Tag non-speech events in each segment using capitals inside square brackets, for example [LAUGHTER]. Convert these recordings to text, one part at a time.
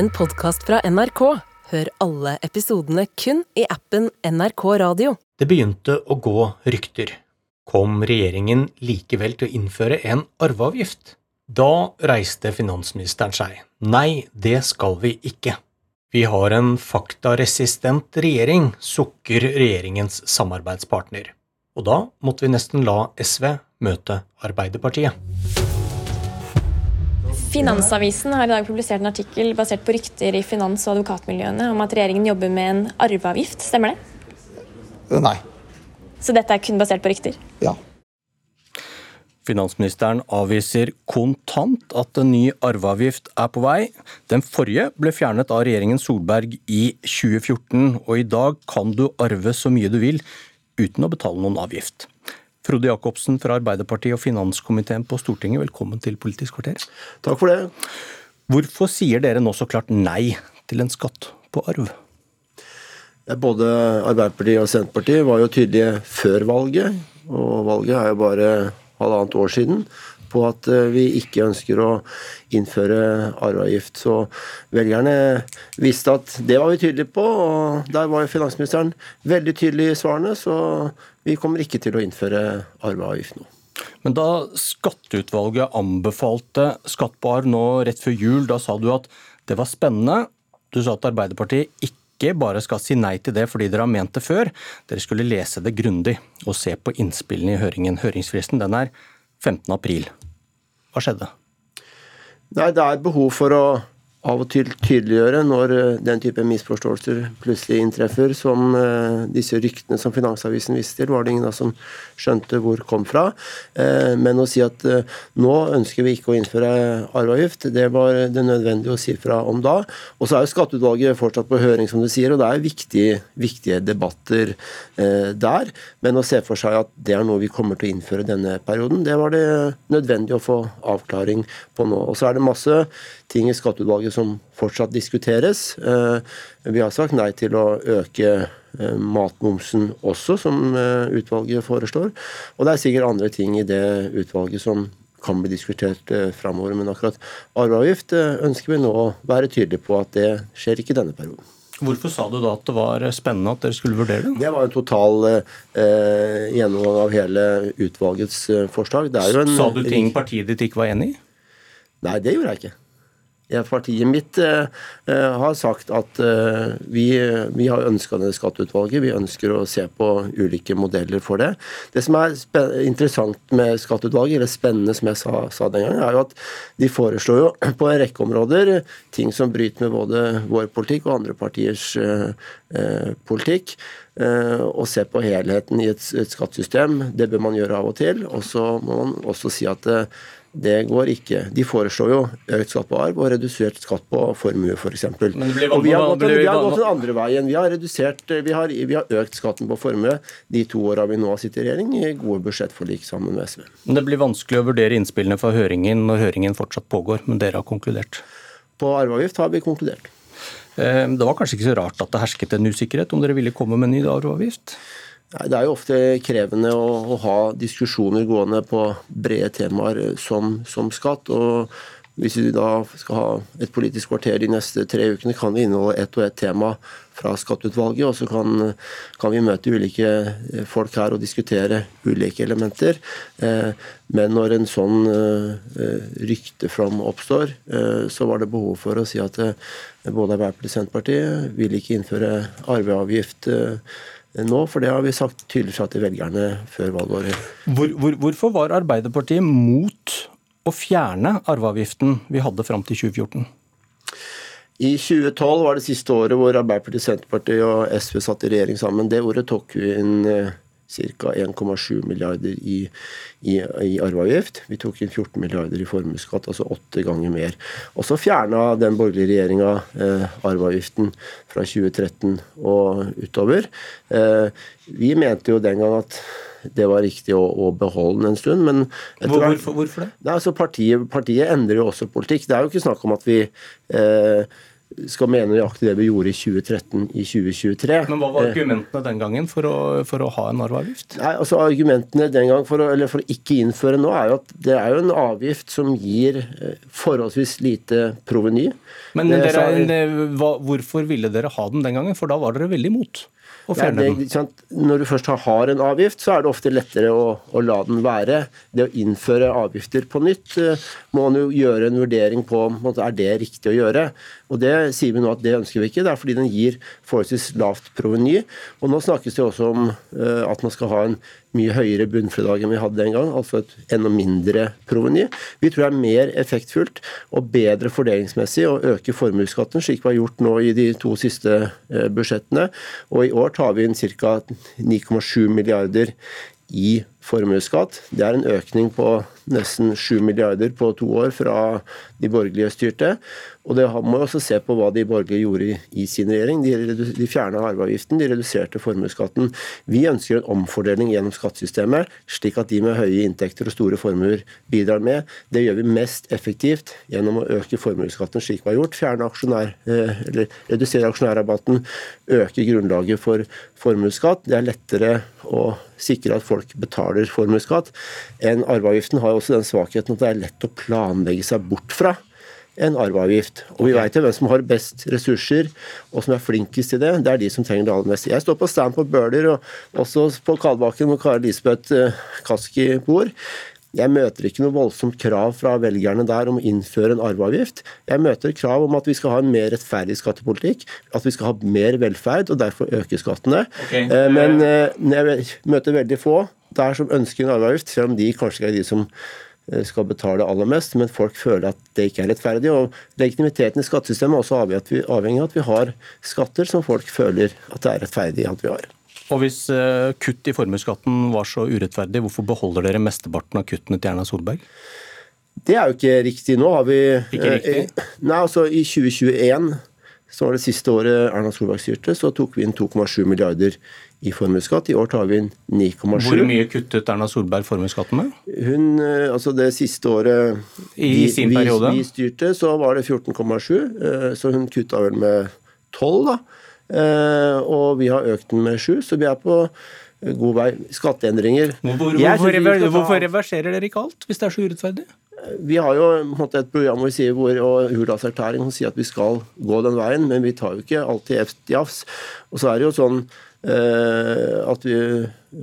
en podkast fra NRK. Hør alle episodene kun i appen NRK Radio. Det begynte å gå rykter. Kom regjeringen likevel til å innføre en arveavgift? Da reiste finansministeren seg. Nei, det skal vi ikke. Vi har en faktaresistent regjering, sukker regjeringens samarbeidspartner. Og da måtte vi nesten la SV møte Arbeiderpartiet. Finansavisen har i dag publisert en artikkel basert på rykter i finans- og advokatmiljøene om at regjeringen jobber med en arveavgift. Stemmer det? Nei. Så dette er kun basert på rykter? Ja. Finansministeren avviser kontant at en ny arveavgift er på vei. Den forrige ble fjernet av regjeringen Solberg i 2014, og i dag kan du arve så mye du vil uten å betale noen avgift. Frode Jacobsen fra Arbeiderpartiet og finanskomiteen på Stortinget, velkommen til Politisk kvarter. Takk for det. Hvorfor sier dere nå så klart nei til en skatt på arv? Både Arbeiderpartiet og Senterpartiet var jo tydelige før valget, og valget er jo bare halvannet år siden, på at vi ikke ønsker å innføre arveavgift. Så velgerne visste at det var vi tydelige på, og der var jo finansministeren veldig tydelig i svarene, så vi kommer ikke til å innføre arveavgift nå. Men da skatteutvalget anbefalte skatt på arv nå rett før jul, da sa du at det var spennende. Du sa at Arbeiderpartiet ikke bare skal si nei til det fordi dere har ment det før. Dere skulle lese det grundig og se på innspillene i høringen. Høringsfristen den er 15. april. Hva skjedde? Nei, Det er behov for å av og til tydeliggjøre når den type misforståelser plutselig inntreffer, som disse ryktene som Finansavisen viste til, var det ingen da som skjønte hvor kom fra. Men å si at nå ønsker vi ikke å innføre arveavgift, det var det nødvendig å si fra om da. Og så er jo Skatteutvalget fortsatt på høring, som du sier, og det er viktige, viktige debatter der. Men å se for seg at det er noe vi kommer til å innføre denne perioden, det var det nødvendig å få avklaring på nå. Og så er det masse ting i Skatteutvalget som fortsatt diskuteres. Vi har sagt nei til å øke matmomsen også, som utvalget foreslår. Og det er sikkert andre ting i det utvalget som kan bli diskutert framover. Men akkurat arveavgift ønsker vi nå å være tydelige på at det skjer ikke denne perioden. Hvorfor sa du da at det var spennende at dere skulle vurdere det? Det var en total eh, gjennomgang av hele utvalgets forslag. En, sa du ting partiet ditt ikke var enig i? Nei, det gjorde jeg ikke. Partiet mitt eh, har sagt at eh, vi, vi har ønska det skatteutvalget. Vi ønsker å se på ulike modeller for det. Det som er interessant med skatteutvalget, eller spennende som jeg sa, sa den gangen, er jo at de foreslår jo [CLEARS THROAT] på en rekke områder ting som bryter med både vår politikk og andre partiers eh, politikk. og se på helheten i et, et skattesystem, det bør man gjøre av og til. Og så må man også si at det går ikke. De foreslår jo økt skatt på arv og redusert skatt på formue, f.eks. For og vi har, gått, vi har gått den andre veien. Vi har, redusert, vi har, vi har økt skatten på formue de to åra vi nå har sittet i regjering, i gode budsjettforlik sammen med SV. Men Det blir vanskelig å vurdere innspillene fra høringen når høringen fortsatt pågår, men dere har konkludert? På arveavgift har vi konkludert. Det var kanskje ikke så rart at det hersket en usikkerhet om dere ville komme med en ny arveavgift? Det er jo ofte krevende å, å, ha diskusjoner gående på brede temaer som, som, skatt. og Hvis vi da skal ha et politisk kvarter de neste tre ukene, kan vi inneholde ett og ett tema fra skatteutvalget. Og så kan, kan, vi møte ulike folk her og diskutere ulike elementer. Men når en sånn rykteflom oppstår, så var det behov for å si at både Arbeiderpartiet og Senterpartiet vil ikke innføre arveavgift nå, for det har vi sagt tydelig fra til velgerne før valgåret. Hvor, hvor, hvorfor var Arbeiderpartiet mot å fjerne arveavgiften vi hadde fram til 2014? I 2012 var det siste året hvor Arbeiderpartiet, Senterpartiet og SV satt i regjering sammen. Det ordet tok vi inn ca. 1,7 milliarder i, i, i, arveavgift. Vi tok inn 14 milliarder i formuesskatt, altså åtte ganger mer. Og så fjerna den borgerlige regjeringa eh, arveavgiften fra 2013 og utover. Eh, vi mente jo den gang at det var riktig å, å beholde den en stund. Men Hvor, hvorfor, hvorfor, det? Nei, altså partiet, partiet, endrer jo også politikk. Det er jo ikke snakk om at vi eh, skal mene nøyaktig det vi gjorde i 2013 i 2023. Men hva var argumentene den gangen for å, for å ha en arveavgift? Nei, altså Argumentene den gang for å, eller for å ikke innføre nå, er jo at det er jo en avgift som gir forholdsvis lite proveny. Men dere, Så, hvorfor ville dere ha den den gangen? For da var dere veldig imot å fjerne den. Når du først har en avgift, så er det ofte lettere å, å, la den være. Det å innføre avgifter på nytt eh, må man jo gjøre en vurdering på om er det riktig å gjøre. Og Det sier vi nå at det ønsker vi ikke. Det er fordi den gir forholdsvis lavt proveny. Og nå snakkes det også om uh, at man skal ha en mye høyere bunnfradrag enn vi hadde den gang, altså et enda mindre proveny. Vi tror det er mer effektfullt og bedre fordelingsmessig å øke formuesskatten, slik vi har gjort nå i de to siste uh, budsjettene. Og i år tar vi inn ca. 9,7 milliarder i formuesskatt. Det er en økning på nesten 7 milliarder på to år fra de borgerlige styrte. Og det må jo også se på hva de borgerlige gjorde i, sin regjering. De, de fjerna arveavgiften, de reduserte formuesskatten. Vi ønsker en omfordeling gjennom skattesystemet, slik at de med høye inntekter og store formuer bidrar med. Det gjør vi mest effektivt gjennom å øke formuesskatten slik vi har gjort. Fjerne aksjonær, eh, eller redusere aksjonærrabatten, øke grunnlaget for formuesskatt. Det er lettere å sikre at folk betaler formuesskatt. enn arveavgiften har også den svakheten at det er lett å planlegge seg bort fra en arveavgift. Og vi vet jo hvem som har best ressurser, og som er flinkest til det. Det er de som trenger det aller mest. Jeg står på stand på Bøler, og også på Kalbakken hvor Kari Lisbeth eh, Kaski bor. Jeg møter ikke noe voldsomt krav fra velgerne der om å innføre en arveavgift. Jeg møter krav om at vi skal ha en mer rettferdig skattepolitikk, at vi skal ha mer velferd og derfor øke skattene. Okay. Eh, men eh, jeg møter veldig få der som ønsker en arveavgift, selv om de kanskje er de som Eh, skal betale aller mest, men folk føler at det ikke er rettferdig. og Legitimiteten i skattesystemet er også avhengig av at vi har skatter som folk føler at det er rettferdig at vi har. Og Hvis eh, kutt i formuesskatten var så urettferdig, hvorfor beholder dere mesteparten av kuttene til Erna Solberg? Det er jo ikke riktig. Nå har vi Ikke riktig? Eh, nei, altså I 2021, som var det siste året Erna Solberg styrte, så tok vi inn 2,7 milliarder i formuesskatt. I år tar vi inn 9,7. Hvor mye kuttet Erna Solberg formuesskatten med? Hun, eh, altså Det siste året I vi, sin periode? Vi, vi styrte, så var det 14,7. Eh, så hun kutta vel med 12, da. Eh, og vi har økt den med 7, så vi er på god vei. Skatteendringer. Hvorfor, hvorfor, hvorfor reverserer dere ikke alt, hvis det er så urettferdig? Vi har jo et program hvor vi sier hvor, og Hurdalserklæringen sier at vi skal gå den veien, men vi tar jo ikke alltid EFT jafs. Og så er det jo sånn Eh, at vi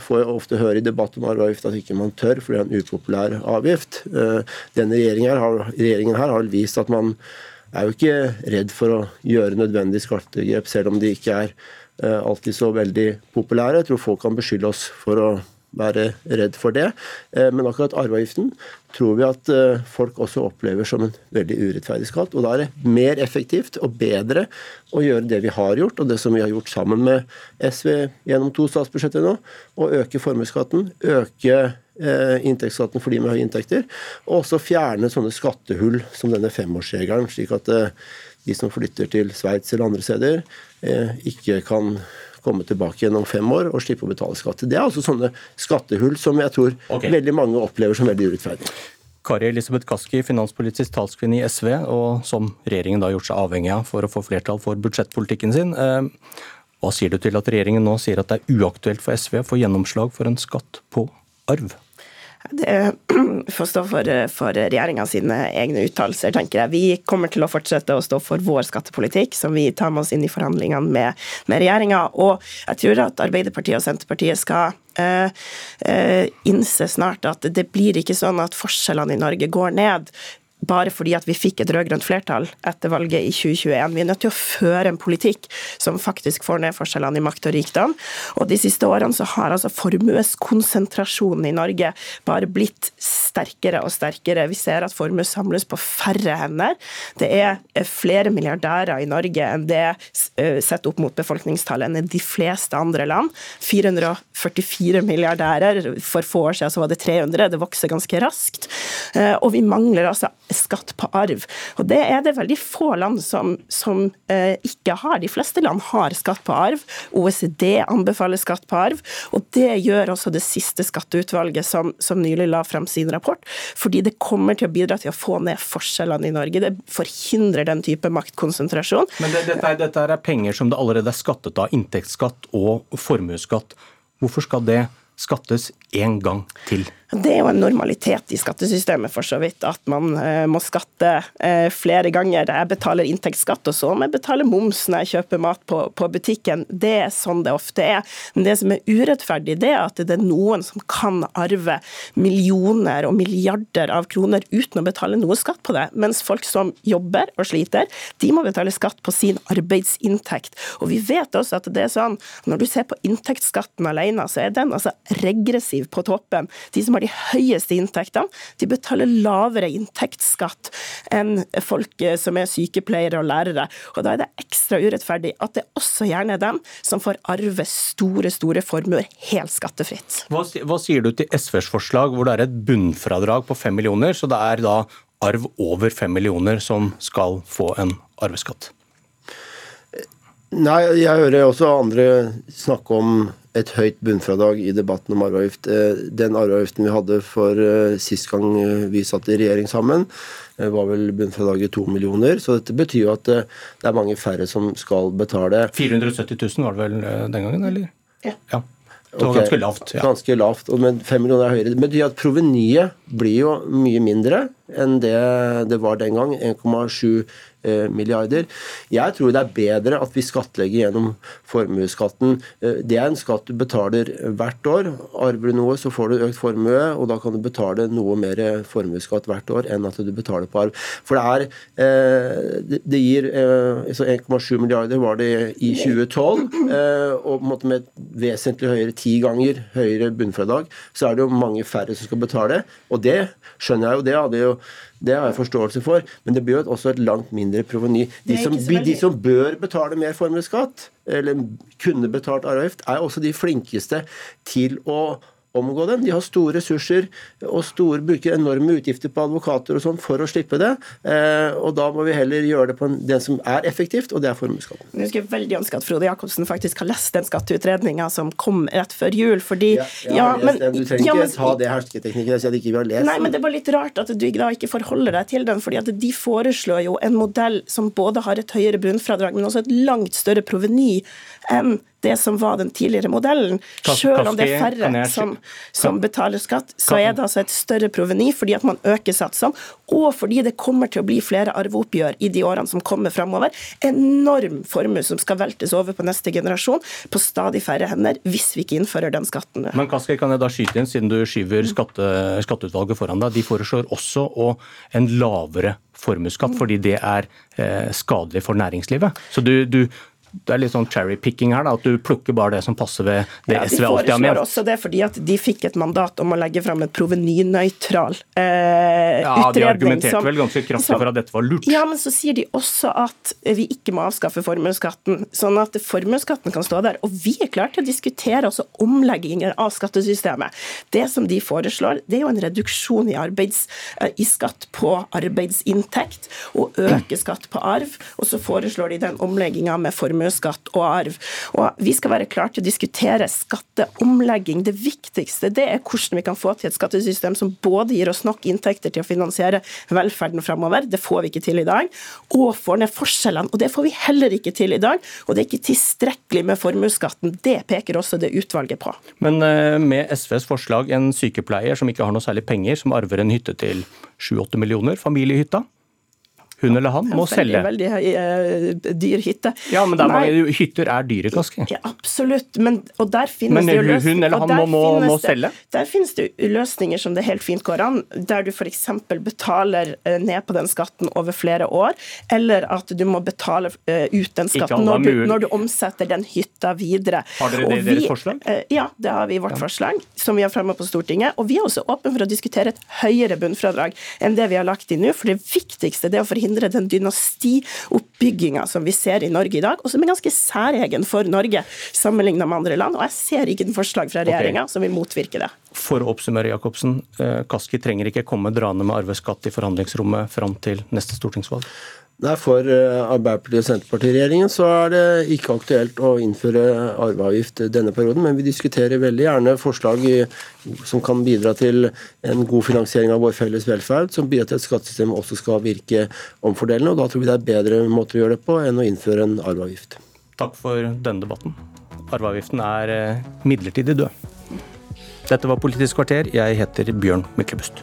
får ofte høre i debatt om arveavgift at ikke man tør, for det er en upopulær avgift. Eh, denne regjeringen her, regjeringen her har vist at man er jo ikke redd for å gjøre nødvendige skattegrep, selv om de ikke er eh, alltid så veldig populære. Jeg tror folk kan beskylde oss for å være redd for det. Eh, men akkurat arveavgiften tror vi at eh, folk også opplever som en veldig urettferdig skatt. Og da er det mer effektivt og bedre å gjøre det vi har gjort, og det som vi har gjort sammen med SV gjennom to statsbudsjetter nå, å øke formuesskatten, øke eh, inntektsskatten for de med høye inntekter, og også fjerne sånne skattehull som denne femårsregelen, slik at de som flytter til Sveits eller andre steder, ikke kan komme tilbake igjen om fem år og slippe å betale skatt. Det er altså sånne skattehull som jeg tror okay. veldig mange opplever som veldig urettferdig. Kari Elisabeth Kaski, finanspolitisk talskvinne i SV, og som regjeringen da har gjort seg avhengig av for å få flertall for budsjettpolitikken sin. Eh, hva sier du til at regjeringen nå sier at det er uaktuelt for SV å få gjennomslag for en skatt på arv? Det [CLEARS THROAT] får stå for, for regjeringa sine egne uttalelser, tenker jeg. Vi kommer til å fortsette å stå for vår skattepolitikk, som vi tar med oss inn i forhandlingene med, med regjeringa. Og jeg tror at Arbeiderpartiet og Senterpartiet skal eh, innse snart at det blir ikke sånn at forskjellene i Norge går ned bare fordi at vi fikk et rød-grønt flertall etter valget i 2021. Vi er nødt til å føre en politikk som faktisk får ned forskjellene i makt og rikdom. Og de siste årene så har altså formueskonsentrasjonen i Norge bare blitt sterkere og sterkere. Vi ser at formue samles på færre hender. Det er flere milliardærer i Norge enn det eh, sett opp mot befolkningstallet enn de fleste andre land. 444 milliardærer. For få år siden så var det 300. Det vokser ganske raskt. Eh, og vi mangler altså skatt på arv. Og Det er det veldig få land som, som eh, ikke har. De fleste land har skatt på arv. OECD anbefaler skatt på arv. Og det gjør også det siste skatteutvalget som, som nylig la frem sin rapport. Fordi det kommer til å bidra til å få ned forskjellene i Norge. Det forhindrer den type maktkonsentrasjon. Men det, dette, dette er penger som det allerede er skattet av, inntektsskatt og formuesskatt. Hvorfor skal det skattes en gang til? Det er jo en normalitet i skattesystemet for så vidt, at man eh, må skatte eh, flere ganger. Jeg betaler inntektsskatt, og så må jeg betale moms når jeg kjøper mat på, på, butikken. Det er sånn det ofte er. Men det som er urettferdig, det er at det er noen som kan arve millioner og milliarder av kroner uten å betale noe skatt på det, mens folk som jobber og sliter, de må betale skatt på sin arbeidsinntekt. Og vi vet også at det er sånn, når du ser på inntektsskatten alene, så er den altså regressiv på toppen. De som har de høyeste inntektene, de betaler lavere inntektsskatt enn folk eh, som er sykepleiere og lærere. Og Da er det ekstra urettferdig at det også gjerne er dem som får arve store, store formuer helt skattefritt. Hva, hva sier du til SVs forslag hvor det er et bunnfradrag på fem millioner, så det er da arv over fem millioner som skal få en arveskatt? Nei, jeg hører også andre snakke om et høyt bunnfradrag i debatten om arveavgift. Eh, den arveavgiften vi hadde for uh, sist gang eh, vi satt i regjering sammen, var vel bunnfradraget to millioner. Så dette betyr jo at det er mange færre som skal betale. 470 000 var det vel den gangen, eller? Ja. ja. Det var okay. ganske lavt. Ja. Ganske lavt, Men fem millioner er høyere. Det betyr at provenyet blir jo mye mindre enn det det var den gang. 1,7 Eh, milliarder. Jeg tror det er bedre at vi skattlegger gjennom formuesskatten. Eh, det er en skatt du betaler hvert år. Arver du noe, så får du økt formue, og da kan du betale noe mer formuesskatt hvert år enn at du betaler på arv. For det er eh, Det gir 1,7 milliarder var det i 2012, og med et vesentlig høyere, ti ganger høyere bunnfradrag, så er det jo mange færre som skal betale. Og det skjønner jeg jo, det hadde jo det har jeg forståelse for, men det blir jo også et langt mindre proveny. De, de, som bør betale mer formuesskatt, eller kunne betalt arveavgift, er også de flinkeste til å omgå den. De har store ressurser og store, bruker enorme utgifter på advokater og sånn for å slippe det. Eh, og da må vi heller gjøre det på en, det som er effektivt, og det er formuesskatten. Jeg skulle veldig ønske at Frode Jacobsen faktisk har lest den skatteutredninga som kom rett før jul, fordi ja, ja, men, Du trenger ja, men, ikke ta det hersketeknikken og si at ikke vi har lest Nei, men det bare litt rart at du da ikke forholder deg til den, fordi at de foreslår jo en modell som både har et høyere bunnfradrag, men også et langt større proveny enn det som var den tidligere modellen. Selv om det er færre som, som betaler skatt, så er det altså et større proveny fordi at man øker satsene, og fordi det kommer til å bli flere arveoppgjør i de årene som kommer framover. Enorm formue som skal veltes over på neste generasjon på stadig færre hender hvis vi ikke innfører den skatten. Men Kaski, kan jeg da skyte inn, siden du skyver skatte, skatteutvalget foran deg. De foreslår også å, en lavere formuesskatt, fordi det er eh, skadelig for næringslivet. Så du, du, det er litt sånn cherry-picking her, da, at du plukker bare det som passer ved det ja, SV alltid har ment. De også det fordi at de fikk et mandat om å legge fram et provenynøytral eh, ja, utredning. De argumenterte som, vel ganske kraftig for at dette var lurt. Ja, men så sier de også at vi ikke må avskaffe formuesskatten, sånn at formuesskatten kan stå der. Og vi er klare til å diskutere også omlegginger av skattesystemet. Det som de foreslår, det er jo en reduksjon i, arbeids, eh, i skatt på arbeidsinntekt, og øke skatt på arv. Og så foreslår de den omlegginga med formuesskatt formuesskatt og arv. Og vi skal være klare til å diskutere skatteomlegging. Det viktigste det er hvordan vi kan få til et skattesystem som både gir oss nok inntekter til å finansiere velferden framover, det får vi ikke til i dag, og får ned forskjellene. Og det får vi heller ikke til i dag. Og det er ikke tilstrekkelig med formuesskatten. Det peker også det utvalget på. Men eh, med SVs forslag, en sykepleier som ikke har noe særlig penger, som arver en hytte til 7-8 millioner, familiehytta, hun eller han må selge. Veldig, veldig uh, dyr hytte. Ja, men mange, hytter er dyre, Kaski. Ja, absolutt, men, og der finnes men, det jo løsninger. hun eller han må, må, må det, selge? Der finnes det løsninger som det helt fint går an, der du f.eks. betaler uh, ned på den skatten over flere år, eller at du må betale uh, ut den skatten når du, når du, omsetter den hytta videre. Har dere det i deres forslag? ja, det har vi i vårt ja. forslag, som vi har fremmet på Stortinget. Og vi er også åpne for å diskutere et høyere bunnfradrag enn det vi har lagt inn nå, for det viktigste det er å forhindre hindre den dynastioppbygginga som vi ser i Norge i dag, og som er ganske særegen for Norge sammenlignet med andre land. Og jeg ser ikke den forslag fra regjeringa okay. som vil motvirke det. For å oppsummere, Jacobsen. Eh, Kaski trenger ikke komme draende med arveskatt i forhandlingsrommet fram til neste stortingsvalg? Nei, For eh, Arbeiderpartiet- og Senterparti-regjeringen så er det ikke aktuelt å innføre arveavgift denne perioden, men vi diskuterer veldig gjerne forslag som kan bidra til en god finansiering av vår felles velferd, som bidrar til at skattesystemet også skal virke omfordelende. og Da tror vi det er bedre måter å gjøre det på enn å innføre en arveavgift. Takk for denne debatten. Arveavgiften er eh, midlertidig død. Dette var Politisk kvarter. Jeg heter Bjørn Myklebust.